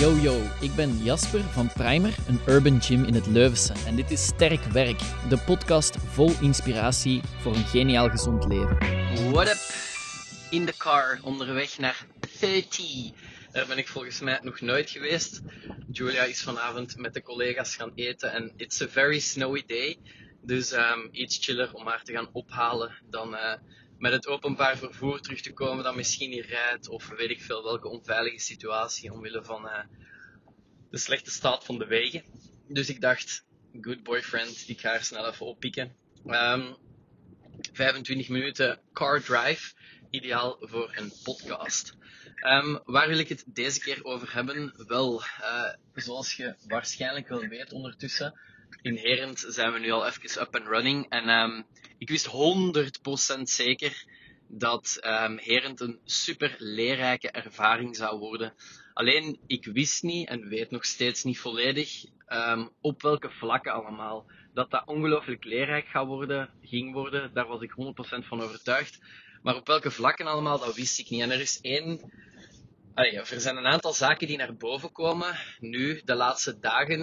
Yo yo, ik ben Jasper van Primer, een urban gym in het Leuvense. En dit is Sterk Werk, de podcast vol inspiratie voor een geniaal gezond leven. What up? In de car, onderweg naar 30. Daar ben ik volgens mij nog nooit geweest. Julia is vanavond met de collega's gaan eten en it's a very snowy day. Dus um, iets chiller om haar te gaan ophalen dan uh, met het openbaar vervoer terug te komen dat misschien niet rijdt of weet ik veel welke onveilige situatie omwille van uh, de slechte staat van de wegen. Dus ik dacht, good boyfriend, ik ga haar snel even oppikken. Um, 25 minuten car drive, ideaal voor een podcast. Um, waar wil ik het deze keer over hebben? Wel, uh, zoals je waarschijnlijk wel weet ondertussen, inherent zijn we nu al even up and running. En um, ik wist 100% zeker dat um, een super leerrijke ervaring zou worden. Alleen, ik wist niet en weet nog steeds niet volledig um, op welke vlakken allemaal. Dat dat ongelooflijk leerrijk gaat worden, ging worden, daar was ik 100% van overtuigd. Maar op welke vlakken allemaal, dat wist ik niet. En er is één Er zijn een aantal zaken die naar boven komen, nu, de laatste dagen,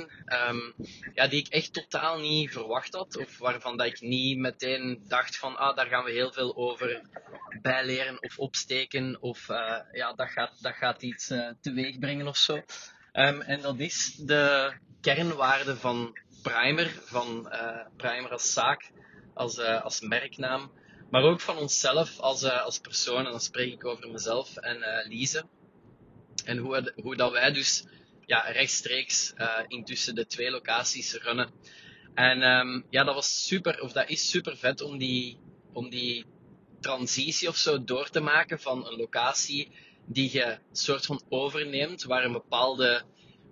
um, ja, die ik echt totaal niet verwacht had, of waarvan dat ik niet meteen dacht van, ah, daar gaan we heel veel over bijleren of opsteken, of uh, ja, dat gaat, dat gaat iets uh, teweeg brengen of zo. Um, en dat is de kernwaarde van Primer, van uh, Primer als zaak, als, als merknaam, maar ook van onszelf als, als persoon, en dan spreek ik over mezelf en Lise. En hoe, dat wij dus ja, rechtstreeks uh, intussen de twee locaties runnen. En um, ja, dat was super, of dat is super vet om die, om die transitie of zo door te maken van een locatie die je soort van overneemt, waar een bepaalde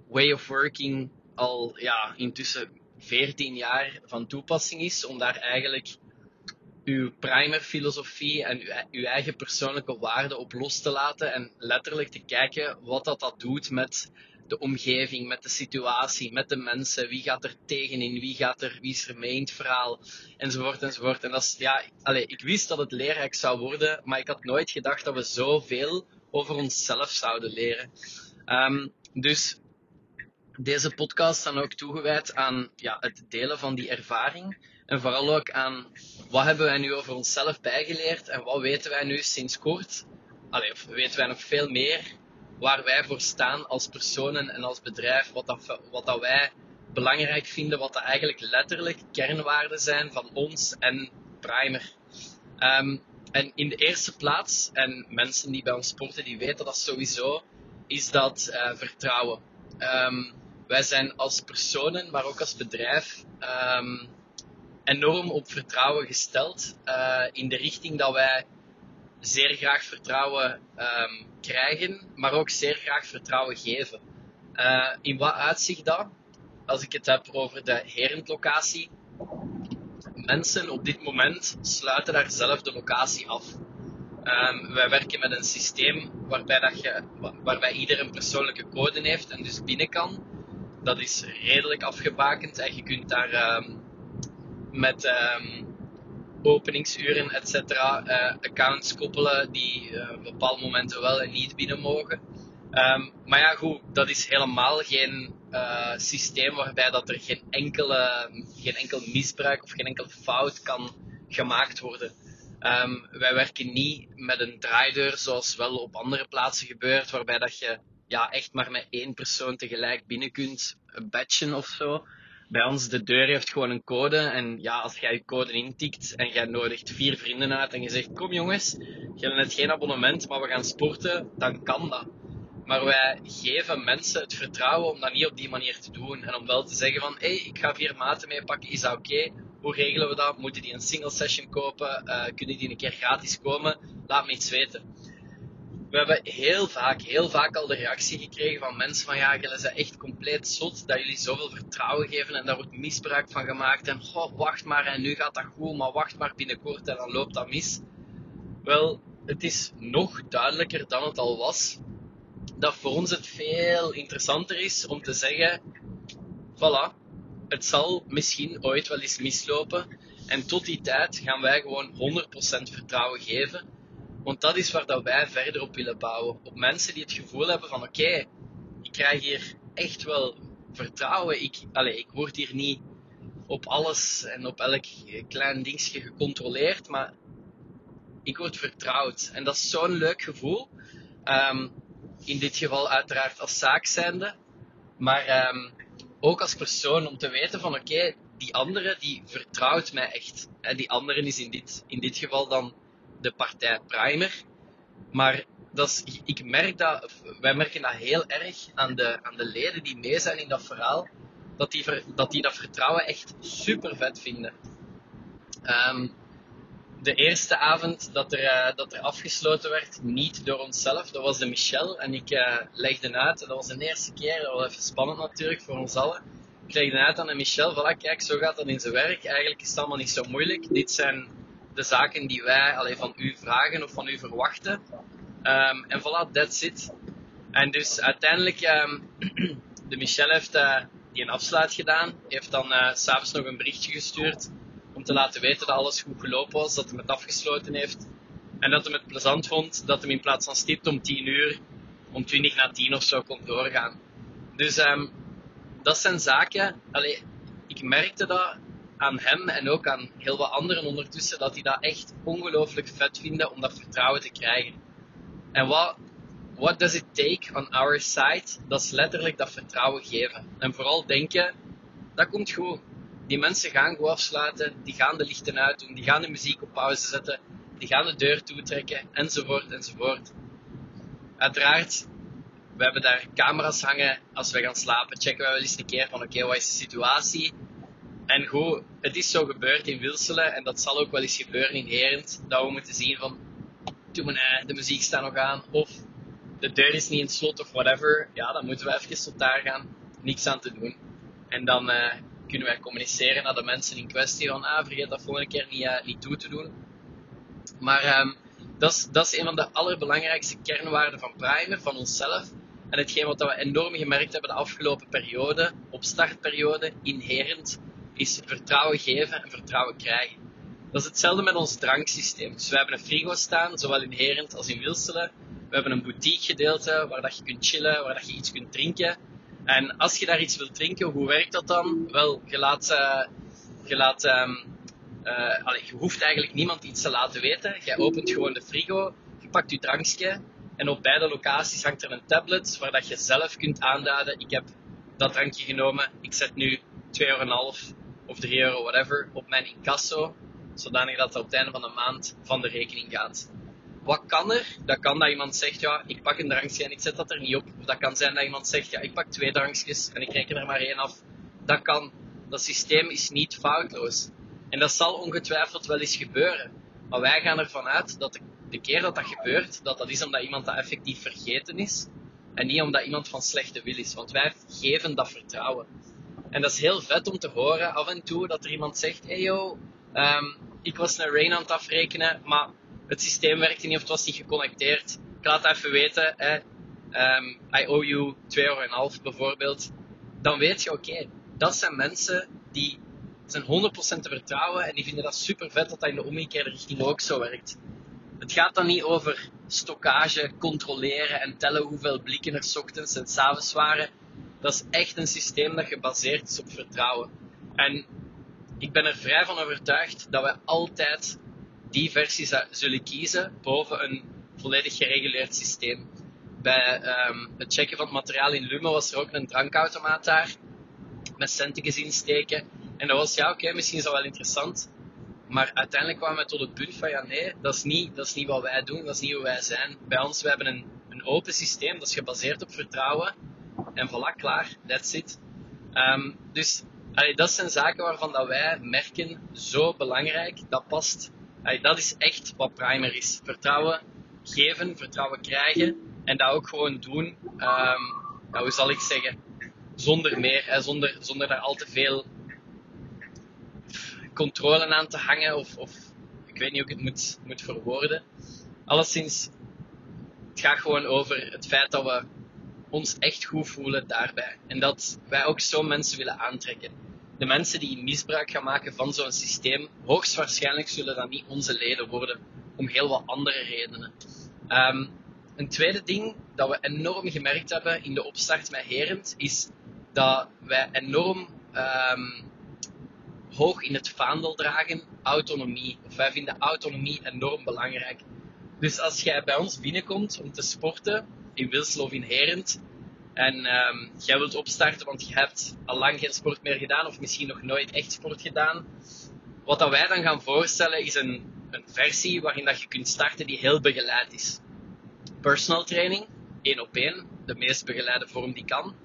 way of working al ja, intussen 14 jaar van toepassing is, om daar eigenlijk uw primer filosofie en uw, uw, eigen persoonlijke waarden op los te laten en letterlijk te kijken wat dat, dat doet met de omgeving, met de situatie, met de mensen, wie gaat er tegenin, wie gaat er, wie is er mee in het verhaal, enzovoort, enzovoort. En dat ja, allez, ik wist dat het leerrijk zou worden, maar ik had nooit gedacht dat we zoveel over onszelf zouden leren. Um, dus deze podcast dan ook toegewijd aan ja, het delen van die ervaring. En vooral ook aan wat hebben wij nu over onszelf bijgeleerd en wat weten wij nu sinds kort. Allee, of weten wij nog veel meer waar wij voor staan als personen en als bedrijf. Wat dat, wat dat wij belangrijk vinden, wat dat eigenlijk letterlijk kernwaarden zijn van ons en Primer. Um, en in de eerste plaats, en mensen die bij ons sporten, die weten dat sowieso, is dat uh, vertrouwen. Um, wij zijn als personen, maar ook als bedrijf, um, enorm op vertrouwen gesteld. Uh, in de richting dat wij zeer graag vertrouwen um, krijgen, maar ook zeer graag vertrouwen geven. Uh, in wat uitzicht dat? Als ik het heb over de herentlocatie. Mensen op dit moment sluiten daar zelf de locatie af. Um, wij werken met een systeem waarbij, dat je, waarbij ieder een persoonlijke code heeft en dus binnen kan. Dat is redelijk afgebakend en je kunt daar um, met um, openingsuren, etc. Uh, accounts koppelen die uh, op bepaalde momenten wel en niet binnen mogen. Um, maar ja, goed, dat is helemaal geen uh, systeem waarbij dat er geen, enkele, geen enkel misbruik of geen enkel fout kan gemaakt worden. Um, wij werken niet met een draaideur zoals wel op andere plaatsen gebeurt, waarbij dat je ja, echt maar met één persoon tegelijk binnen kunt batchen of zo bij ons, de deur heeft gewoon een code. En ja, als jij je code intikt en jij nodigt vier vrienden uit en je zegt, kom jongens, je hebt net geen abonnement, maar we gaan sporten, dan kan dat. Maar wij geven mensen het vertrouwen om dat niet op die manier te doen. En om wel te zeggen van, hé, hey, ik ga vier maten meepakken, is dat oké? Hoe regelen we dat? Moeten die een single session kopen? Uh, kunnen die een keer gratis komen? Laat me iets weten we hebben heel vaak, heel vaak al de reactie gekregen van mensen van ja, jullie zijn echt compleet zot dat jullie zoveel vertrouwen geven en daar wordt misbruik van gemaakt en oh, wacht maar en nu gaat dat goed, maar wacht maar binnenkort en dan loopt dat mis. Wel, het is nog duidelijker dan het al was dat voor ons het veel interessanter is om te zeggen, voilà, het zal misschien ooit wel eens mislopen en tot die tijd gaan wij gewoon 100% vertrouwen geven want dat is waar dat wij verder op willen bouwen. Op mensen die het gevoel hebben van oké, ik krijg hier echt wel vertrouwen. Ik, allez, ik word hier niet op alles en op elk klein dingetje gecontroleerd, maar ik word vertrouwd. En dat is zo'n leuk gevoel. Um, in dit geval uiteraard als zaak zijnde. Maar um, ook als persoon om te weten van oké, die andere die vertrouwt mij echt. En die andere is in dit, in dit geval dan de partij Primer. Maar dat is, ik merk dat, wij merken dat heel erg aan de, aan de leden die mee zijn in dat verhaal. Dat die, dat, die dat vertrouwen echt super vet vinden. Um, de eerste avond dat er, uh, dat er afgesloten werd, niet door onszelf, dat was de Michel. En ik uh, legde uit, dat was de eerste keer, dat was even spannend natuurlijk voor ons allen. Ik legde uit aan de Michel, voilà, kijk, zo gaat dat in zijn werk. Eigenlijk is het allemaal niet zo moeilijk. Dit zijn de zaken die wij alleen van u vragen of van u verwachten. Um, en voilà, that's it. En dus uiteindelijk, um, de Michel heeft uh, die een afsluit gedaan, heeft dan uh, s'avonds nog een berichtje gestuurd om te laten weten dat alles goed gelopen was, dat hij het afgesloten heeft. En dat hij het plezant vond dat hij in plaats van stipt om 10 uur, om 20 na 10 of zo kon doorgaan. Dus um, dat zijn zaken. Allee, ik merkte dat aan hem en ook aan heel wat anderen ondertussen, dat die dat echt ongelooflijk vet vinden om dat vertrouwen te krijgen. En wat what does it take on our side? Dat is letterlijk dat vertrouwen geven. En vooral denken, dat komt goed. Die mensen gaan goed afsluiten, die gaan de lichten uitdoen, die gaan de muziek op pauze zetten, die gaan de deur toetrekken, enzovoort, enzovoort. Uiteraard, we hebben daar camera's hangen. Als we gaan slapen, checken we wel eens een keer van oké, wat is de situatie? En goed, het is zo gebeurd in Wilselen en dat zal ook wel eens gebeuren in Herend, dat we moeten zien van, doe maar, de muziek staat nog aan, of de deur is niet in slot of whatever. Ja, dan moeten we even tot daar gaan, niks aan te doen. En dan uh, kunnen wij communiceren naar de mensen in kwestie van, ah, vergeet dat volgende keer niet, uh, niet toe te doen. Maar um, dat, is, een van de allerbelangrijkste kernwaarden van Primer, van onszelf. En hetgeen wat we enorm gemerkt hebben de afgelopen periode, op startperiode, inherent, is vertrouwen geven en vertrouwen krijgen. Dat is hetzelfde met ons dranksysteem. Dus we hebben een frigo staan, zowel in Herent als in Wilselen. We hebben een boutique gedeelte waar dat je kunt chillen, waar dat je iets kunt drinken. En als je daar iets wilt drinken, hoe werkt dat dan? Wel, je laat, uh, je, laat uh, allez, je hoeft eigenlijk niemand iets te laten weten. Jij opent gewoon de frigo, je pakt je drankje en op beide locaties hangt er een tablet waar dat je zelf kunt aanduiden. Ik heb dat drankje genomen, ik zet nu 2,5 euro of 3 euro, whatever, op mijn incasso, zodanig dat het op het einde van de maand van de rekening gaat. Wat kan er? Dat kan dat iemand zegt, ja, ik pak een drankje en ik zet dat er niet op. Of dat kan zijn dat iemand zegt, ja, ik pak twee drankjes en ik reken er maar één af. Dat kan. Dat systeem is niet foutloos. En dat zal ongetwijfeld wel eens gebeuren. Maar wij gaan ervan uit dat de, de keer dat dat gebeurt, dat dat is omdat iemand dat effectief vergeten is. En niet omdat iemand van slechte wil is. Want wij geven dat vertrouwen. En dat is heel vet om te horen af en toe dat er iemand zegt: hey yo, um, ik was een rain aan het afrekenen, maar het systeem werkte niet of het was niet geconnecteerd. Ik laat even weten. Hè. Um, I owe you 2,5 euro bijvoorbeeld. Dan weet je, oké, dat zijn mensen die zijn 100% te vertrouwen en die vinden dat super vet dat dat in de omgekeerde richting ook zo werkt. Het gaat dan niet over stockage, controleren en tellen hoeveel blikken er ochtends en s avonds waren. Dat is echt een systeem dat gebaseerd is op vertrouwen. En ik ben er vrij van overtuigd dat we altijd die versie zullen kiezen boven een volledig gereguleerd systeem. Bij um, het checken van het materiaal in Lume was er ook een drankautomaat daar, met centjes insteken. En dat was, ja oké, misschien is dat wel interessant. Maar uiteindelijk kwamen we tot het punt van, ja nee, dat is, niet, dat is niet wat wij doen, dat is niet hoe wij zijn. Bij ons, we hebben een, een open systeem, dat is gebaseerd op vertrouwen. En voilà, klaar, that's it. Um, dus dat zijn zaken waarvan dat wij merken, zo belangrijk, dat past. Dat is echt wat primer is. Vertrouwen geven, vertrouwen krijgen en dat ook gewoon doen. Nou, hoe zal ik zeggen? Zonder meer, zonder, zonder daar al te veel controle aan te hangen of, of ik weet niet hoe ik het moet, moet verwoorden. Alleszins, het gaat gewoon over het feit dat we ons echt goed voelen daarbij. En dat wij ook zo mensen willen aantrekken. De mensen die misbruik gaan maken van zo'n systeem, hoogstwaarschijnlijk zullen dat niet onze leden worden, om heel wat andere redenen. Um, een tweede ding dat we enorm gemerkt hebben in de opstart met Herend, is dat wij enorm um, hoog in het vaandel dragen autonomie. Of wij vinden autonomie enorm belangrijk. Dus als jij bij ons binnenkomt om te sporten, in Wilsel of in Herend, en um, jij wilt opstarten, want je hebt al lang geen sport meer gedaan, of misschien nog nooit echt sport gedaan, wat dat wij dan gaan voorstellen is een, een versie waarin dat je kunt starten die heel begeleid is. Personal training, één op één, de meest begeleide vorm die kan.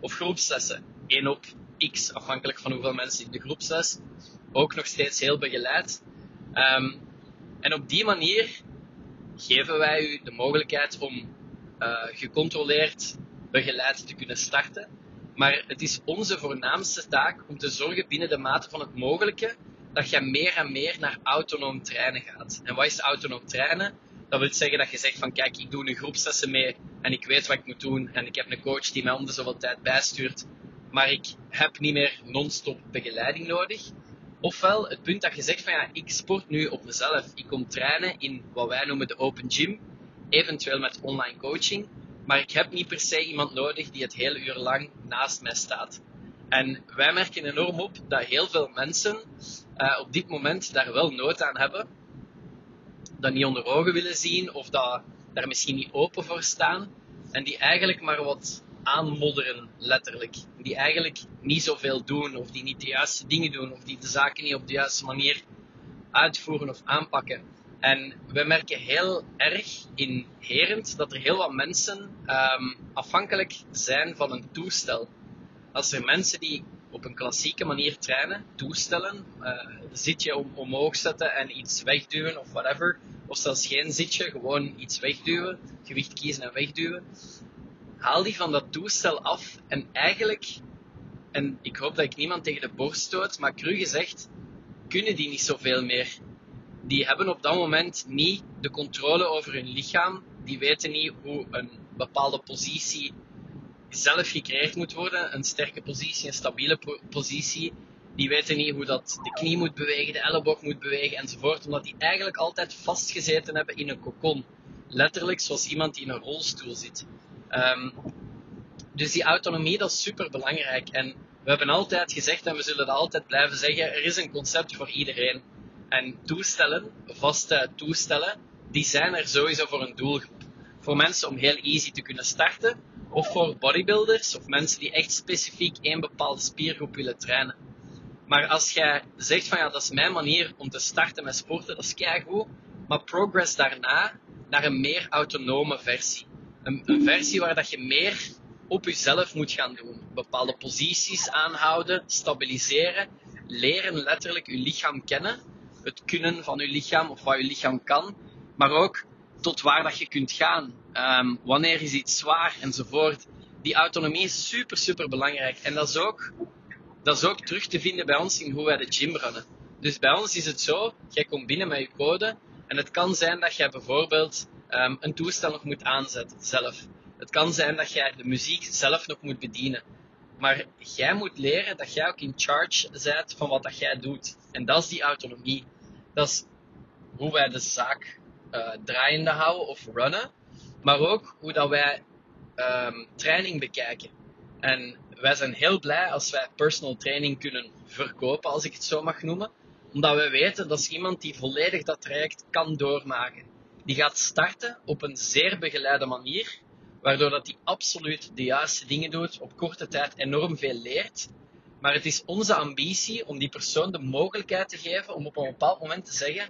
Of groepslessen, één op x, afhankelijk van hoeveel mensen in de groepsles. Ook nog steeds heel begeleid. Um, en op die manier geven wij u de mogelijkheid om uh, gecontroleerd begeleid te kunnen starten. Maar het is onze voornaamste taak om te zorgen binnen de mate van het mogelijke dat je meer en meer naar autonoom trainen gaat. En wat is autonoom trainen? Dat wil zeggen dat je zegt van kijk, ik doe een groepslessen mee en ik weet wat ik moet doen en ik heb een coach die mij om de zoveel tijd bijstuurt, maar ik heb niet meer non-stop begeleiding nodig. Ofwel het punt dat je zegt van ja, ik sport nu op mezelf. Ik kom trainen in wat wij noemen de open gym, eventueel met online coaching, maar ik heb niet per se iemand nodig die het hele uur lang naast mij staat. En wij merken enorm op dat heel veel mensen uh, op dit moment daar wel nood aan hebben. Dat niet onder ogen willen zien of dat daar misschien niet open voor staan. En die eigenlijk maar wat aanmodderen, letterlijk. Die eigenlijk niet zoveel doen of die niet de juiste dingen doen of die de zaken niet op de juiste manier uitvoeren of aanpakken. En we merken heel erg inherent dat er heel wat mensen um, afhankelijk zijn van een toestel. Als er mensen die op een klassieke manier trainen, toestellen, uh, zitje om, omhoog zetten en iets wegduwen of whatever, of zelfs geen zitje, gewoon iets wegduwen, gewicht kiezen en wegduwen, haal die van dat toestel af en eigenlijk, en ik hoop dat ik niemand tegen de borst stoot, maar cru gezegd, kunnen die niet zoveel meer. Die hebben op dat moment niet de controle over hun lichaam, die weten niet hoe een bepaalde positie zelf gecreëerd moet worden. Een sterke positie, een stabiele positie. Die weten niet hoe dat de knie moet bewegen, de elleboog moet bewegen enzovoort. Omdat die eigenlijk altijd vastgezeten hebben in een kokon. Letterlijk zoals iemand die in een rolstoel zit. Um, dus die autonomie, dat is super belangrijk. En we hebben altijd gezegd, en we zullen dat altijd blijven zeggen, er is een concept voor iedereen. En toestellen, vaste toestellen, die zijn er sowieso voor een doelgroep. Voor mensen om heel easy te kunnen starten, of voor bodybuilders of mensen die echt specifiek één bepaalde spiergroep willen trainen. Maar als jij zegt van ja, dat is mijn manier om te starten met sporten, dat is keigoed. Maar progress daarna naar een meer autonome versie. Een, een versie waar dat je meer op jezelf moet gaan doen. Bepaalde posities aanhouden, stabiliseren, leren letterlijk je lichaam kennen. Het kunnen van je lichaam of wat je lichaam kan. Maar ook tot waar dat je kunt gaan. Um, wanneer is iets zwaar enzovoort. Die autonomie is super, super belangrijk. En dat is, ook, dat is ook terug te vinden bij ons in hoe wij de gym runnen. Dus bij ons is het zo, jij komt binnen met je code en het kan zijn dat jij bijvoorbeeld um, een toestel nog moet aanzetten zelf. Het kan zijn dat jij de muziek zelf nog moet bedienen. Maar jij moet leren dat jij ook in charge bent van wat dat jij doet. En dat is die autonomie. Dat is hoe wij de zaak uh, draaiende houden of runnen. Maar ook hoe dat wij um, training bekijken. En wij zijn heel blij als wij personal training kunnen verkopen, als ik het zo mag noemen. Omdat wij weten dat iemand die volledig dat traject kan doormaken. Die gaat starten op een zeer begeleide manier, waardoor dat hij absoluut de juiste dingen doet, op korte tijd enorm veel leert. Maar het is onze ambitie om die persoon de mogelijkheid te geven om op een bepaald moment te zeggen: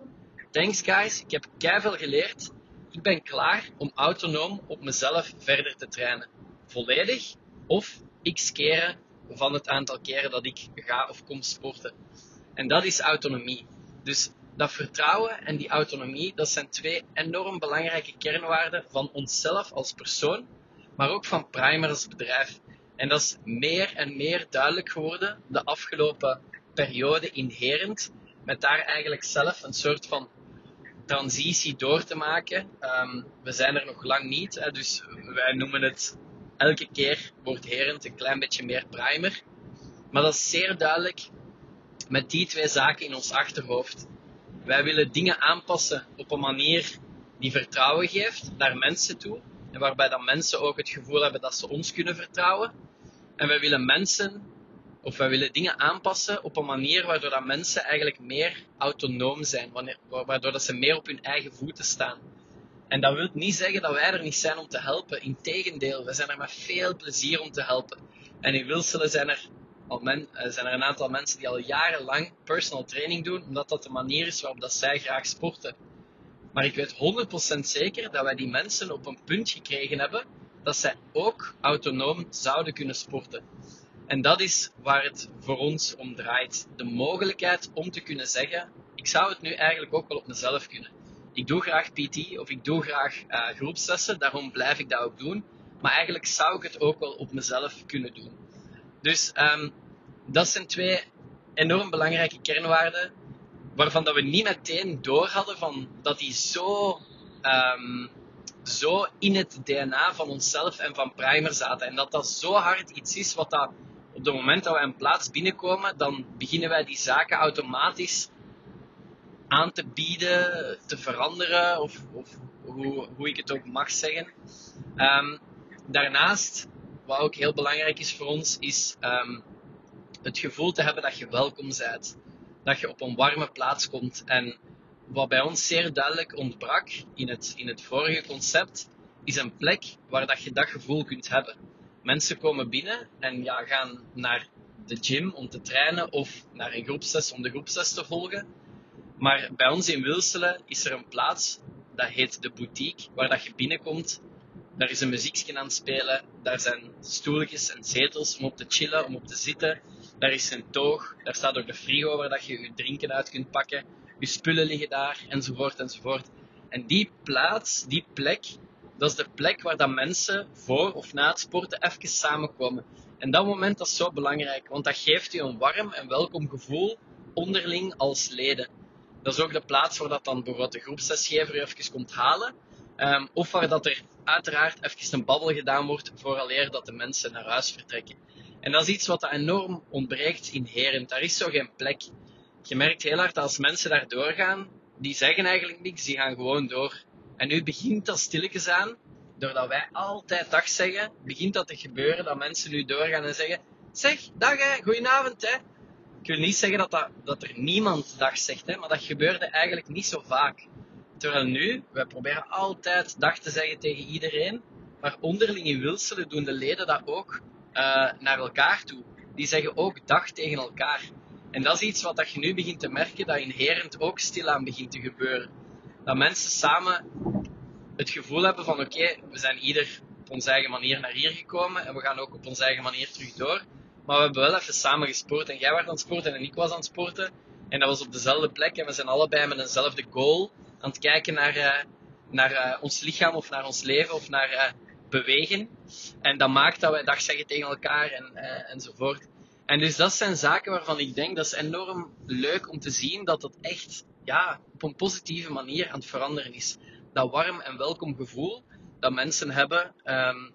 Thanks guys, ik heb keihard geleerd. Ik ben klaar om autonoom op mezelf verder te trainen. Volledig of x keren van het aantal keren dat ik ga of kom sporten. En dat is autonomie. Dus dat vertrouwen en die autonomie, dat zijn twee enorm belangrijke kernwaarden van onszelf als persoon, maar ook van Primer als bedrijf. En dat is meer en meer duidelijk geworden de afgelopen periode inherent, met daar eigenlijk zelf een soort van transitie door te maken. Um, we zijn er nog lang niet, dus wij noemen het elke keer wordt Herend een klein beetje meer primer. Maar dat is zeer duidelijk met die twee zaken in ons achterhoofd. Wij willen dingen aanpassen op een manier die vertrouwen geeft naar mensen toe. En waarbij dan mensen ook het gevoel hebben dat ze ons kunnen vertrouwen. En wij willen mensen, of wij willen dingen aanpassen op een manier waardoor dat mensen eigenlijk meer autonoom zijn. Waardoor dat ze meer op hun eigen voeten staan. En dat wil niet zeggen dat wij er niet zijn om te helpen. Integendeel, we zijn er met veel plezier om te helpen. En in Wilselen zijn er, al men, eh, zijn er een aantal mensen die al jarenlang personal training doen, omdat dat de manier is waarop dat zij graag sporten. Maar ik weet 100% zeker dat wij die mensen op een punt gekregen hebben dat zij ook autonoom zouden kunnen sporten. En dat is waar het voor ons om draait. De mogelijkheid om te kunnen zeggen: ik zou het nu eigenlijk ook wel op mezelf kunnen. Ik doe graag PT of ik doe graag uh, groepslessen, daarom blijf ik dat ook doen. Maar eigenlijk zou ik het ook wel op mezelf kunnen doen. Dus um, dat zijn twee enorm belangrijke kernwaarden waarvan dat we niet meteen door hadden van dat die zo, um, zo in het DNA van onszelf en van Primer zaten. En dat dat zo hard iets is wat dat op het moment dat we een plaats binnenkomen, dan beginnen wij die zaken automatisch aan te bieden, te veranderen, of, of hoe, hoe ik het ook mag zeggen. Um, daarnaast, wat ook heel belangrijk is voor ons, is um, het gevoel te hebben dat je welkom bent dat je op een warme plaats komt. En wat bij ons zeer duidelijk ontbrak in het, in het vorige concept, is een plek waar dat je dat gevoel kunt hebben. Mensen komen binnen en ja, gaan naar de gym om te trainen of naar een groepsles om de groepsles te volgen. Maar bij ons in Wilselen is er een plaats, dat heet de boutique, waar dat je binnenkomt. Daar is een muziekje aan het spelen, daar zijn stoeltjes en zetels om op te chillen, om op te zitten. Daar is een toog, daar staat ook de frigo waar dat je je drinken uit kunt pakken. Je spullen liggen daar, enzovoort, enzovoort. En die plaats, die plek, dat is de plek waar dat mensen voor of na het sporten even samenkomen. En dat moment dat is zo belangrijk, want dat geeft je een warm en welkom gevoel onderling als leden. Dat is ook de plaats waar dat dan bijvoorbeeld de groepsesgever even komt halen. Um, of waar dat er uiteraard even een babbel gedaan wordt vooraleer dat de mensen naar huis vertrekken. En dat is iets wat enorm ontbreekt in Heren. Daar is zo geen plek. Je merkt heel hard als mensen daar doorgaan, die zeggen eigenlijk niks, die gaan gewoon door. En nu begint dat stilletjes aan, doordat wij altijd dag zeggen, begint dat te gebeuren dat mensen nu doorgaan en zeggen: Zeg, dag hè, goedenavond hè. Ik wil niet zeggen dat, dat, dat er niemand dag zegt, hè, maar dat gebeurde eigenlijk niet zo vaak. Terwijl nu, wij proberen altijd dag te zeggen tegen iedereen, maar onderling in Wilselen doen de leden dat ook uh, naar elkaar toe. Die zeggen ook dag tegen elkaar. En dat is iets wat dat je nu begint te merken, dat inherent ook stilaan begint te gebeuren. Dat mensen samen het gevoel hebben van oké, we zijn ieder op onze eigen manier naar hier gekomen en we gaan ook op onze eigen manier terug door. Maar we hebben wel even samen gesport en jij was aan het sporten en ik was aan het sporten. En dat was op dezelfde plek en we zijn allebei met eenzelfde goal aan het kijken naar, uh, naar uh, ons lichaam of naar ons leven of naar uh, bewegen. En dat maakt dat wij dag zeggen tegen elkaar en, enzovoort. En dus dat zijn zaken waarvan ik denk dat is enorm leuk om te zien dat het echt ja, op een positieve manier aan het veranderen is. Dat warm en welkom gevoel dat mensen hebben um,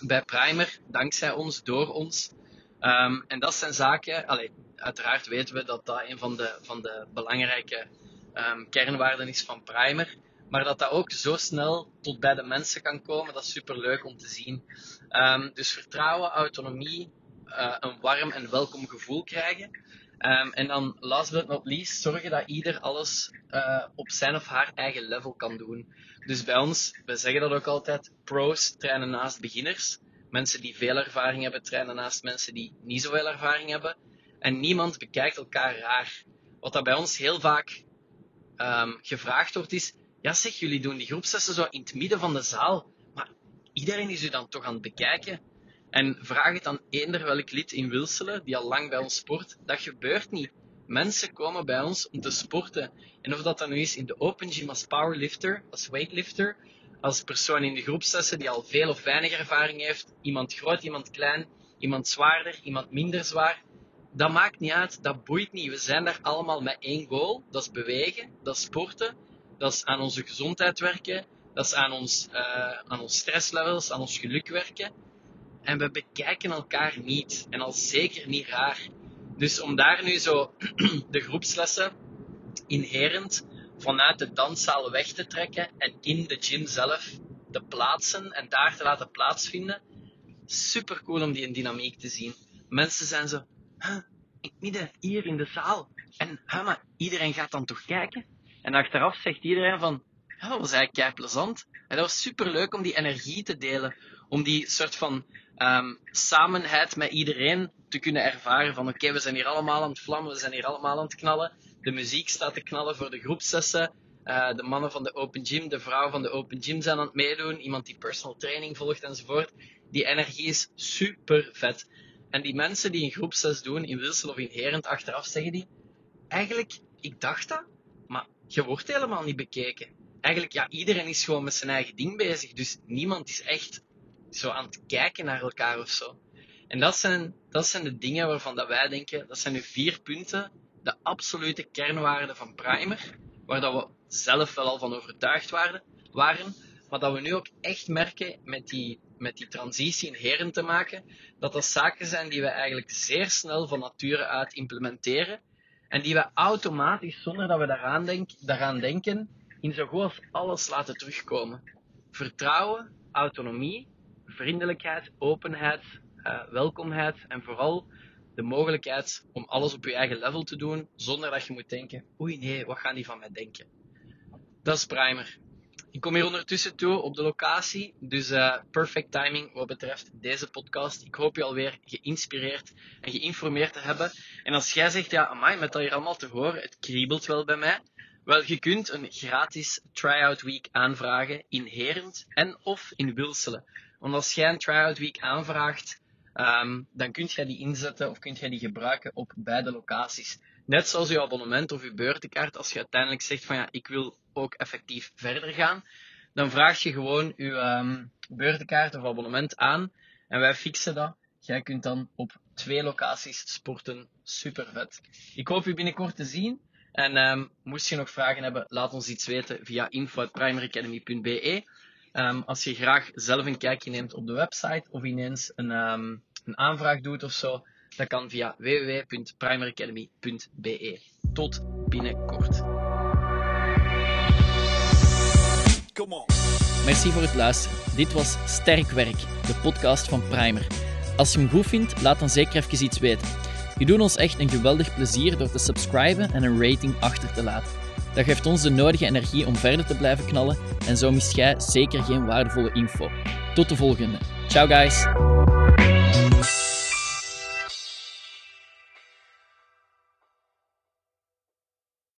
bij Primer, dankzij ons, door ons. Um, en dat zijn zaken, allee, uiteraard weten we dat dat een van de, van de belangrijke um, kernwaarden is van Primer. Maar dat dat ook zo snel tot bij de mensen kan komen, dat is super leuk om te zien. Um, dus vertrouwen, autonomie, uh, een warm en welkom gevoel krijgen. Um, en dan, last but not least, zorgen dat ieder alles uh, op zijn of haar eigen level kan doen. Dus bij ons, we zeggen dat ook altijd, pros trainen naast beginners. Mensen die veel ervaring hebben, trainen naast mensen die niet zoveel ervaring hebben. En niemand bekijkt elkaar raar. Wat dat bij ons heel vaak um, gevraagd wordt is, ja zeg, jullie doen die groepslessen zo in het midden van de zaal, maar iedereen is u dan toch aan het bekijken. En vraag het aan eender welk lid in Wilselen, die al lang bij ons sport, dat gebeurt niet. Mensen komen bij ons om te sporten. En of dat dan nu is in de open gym als powerlifter, als weightlifter, als persoon in de groepslessen die al veel of weinig ervaring heeft, iemand groot, iemand klein, iemand zwaarder, iemand minder zwaar, dat maakt niet uit, dat boeit niet. We zijn daar allemaal met één goal, dat is bewegen, dat is sporten, dat is aan onze gezondheid werken, dat is aan ons, uh, aan ons stresslevels, aan ons geluk werken. En we bekijken elkaar niet, en al zeker niet raar. Dus om daar nu zo de groepslessen inherent vanuit de danszaal weg te trekken en in de gym zelf te plaatsen en daar te laten plaatsvinden. Super cool om die dynamiek te zien. Mensen zijn zo, huh, ik midden hier in de zaal. En iedereen gaat dan toch kijken? En achteraf zegt iedereen van, dat was eigenlijk kei plezant. En dat was super leuk om die energie te delen. Om die soort van um, samenheid met iedereen te kunnen ervaren. Van oké, we zijn hier allemaal aan het vlammen, we zijn hier allemaal aan het knallen. De muziek staat te knallen voor de groepsessen. Uh, de mannen van de Open Gym, de vrouwen van de Open Gym zijn aan het meedoen. Iemand die personal training volgt enzovoort. Die energie is super vet. En die mensen die een groepses doen, in Wilsel of in Herend, achteraf zeggen die... Eigenlijk, ik dacht dat, maar je wordt helemaal niet bekeken. Eigenlijk, ja, iedereen is gewoon met zijn eigen ding bezig. Dus niemand is echt zo aan het kijken naar elkaar of zo. En dat zijn, dat zijn de dingen waarvan dat wij denken, dat zijn de vier punten, de absolute kernwaarden van Primer, waar dat we zelf wel al van overtuigd waren, waren maar dat we nu ook echt merken met die, met die transitie in heren te maken, dat dat zaken zijn die we eigenlijk zeer snel van nature uit implementeren en die we automatisch, zonder dat we daaraan, denk, daaraan denken, in zo goed als alles laten terugkomen. Vertrouwen, autonomie, vriendelijkheid, openheid, uh, welkomheid en vooral de mogelijkheid om alles op je eigen level te doen, zonder dat je moet denken, oei nee, wat gaan die van mij denken? Dat is primer. Ik kom hier ondertussen toe op de locatie, dus uh, perfect timing wat betreft deze podcast. Ik hoop je alweer geïnspireerd en geïnformeerd te hebben. En als jij zegt, ja, amai, met dat hier allemaal te horen, het kriebelt wel bij mij. Wel, je kunt een gratis tryout week aanvragen in Herend en of in Wilselen. Want als jij een tryout week aanvraagt, um, dan kun jij die inzetten of kun jij die gebruiken op beide locaties. Net zoals je abonnement of je beurtenkaart, als je uiteindelijk zegt van ja, ik wil ook effectief verder gaan, dan vraag je gewoon je um, beurtenkaart of abonnement aan en wij fixen dat. Jij kunt dan op twee locaties sporten. Super vet. Ik hoop je binnenkort te zien. En um, moest je nog vragen hebben, laat ons iets weten via info.primaryacademy.be. Um, als je graag zelf een kijkje neemt op de website of ineens een, een aanvraag doet of zo, dat kan via www.primaryacademy.be. Tot binnenkort. Merci voor het luisteren. Dit was Sterk Werk, de podcast van Primer. Als je hem goed vindt, laat dan zeker even iets weten. Je doet ons echt een geweldig plezier door te subscriben en een rating achter te laten. Dat geeft ons de nodige energie om verder te blijven knallen en zo mist jij zeker geen waardevolle info. Tot de volgende. Ciao guys!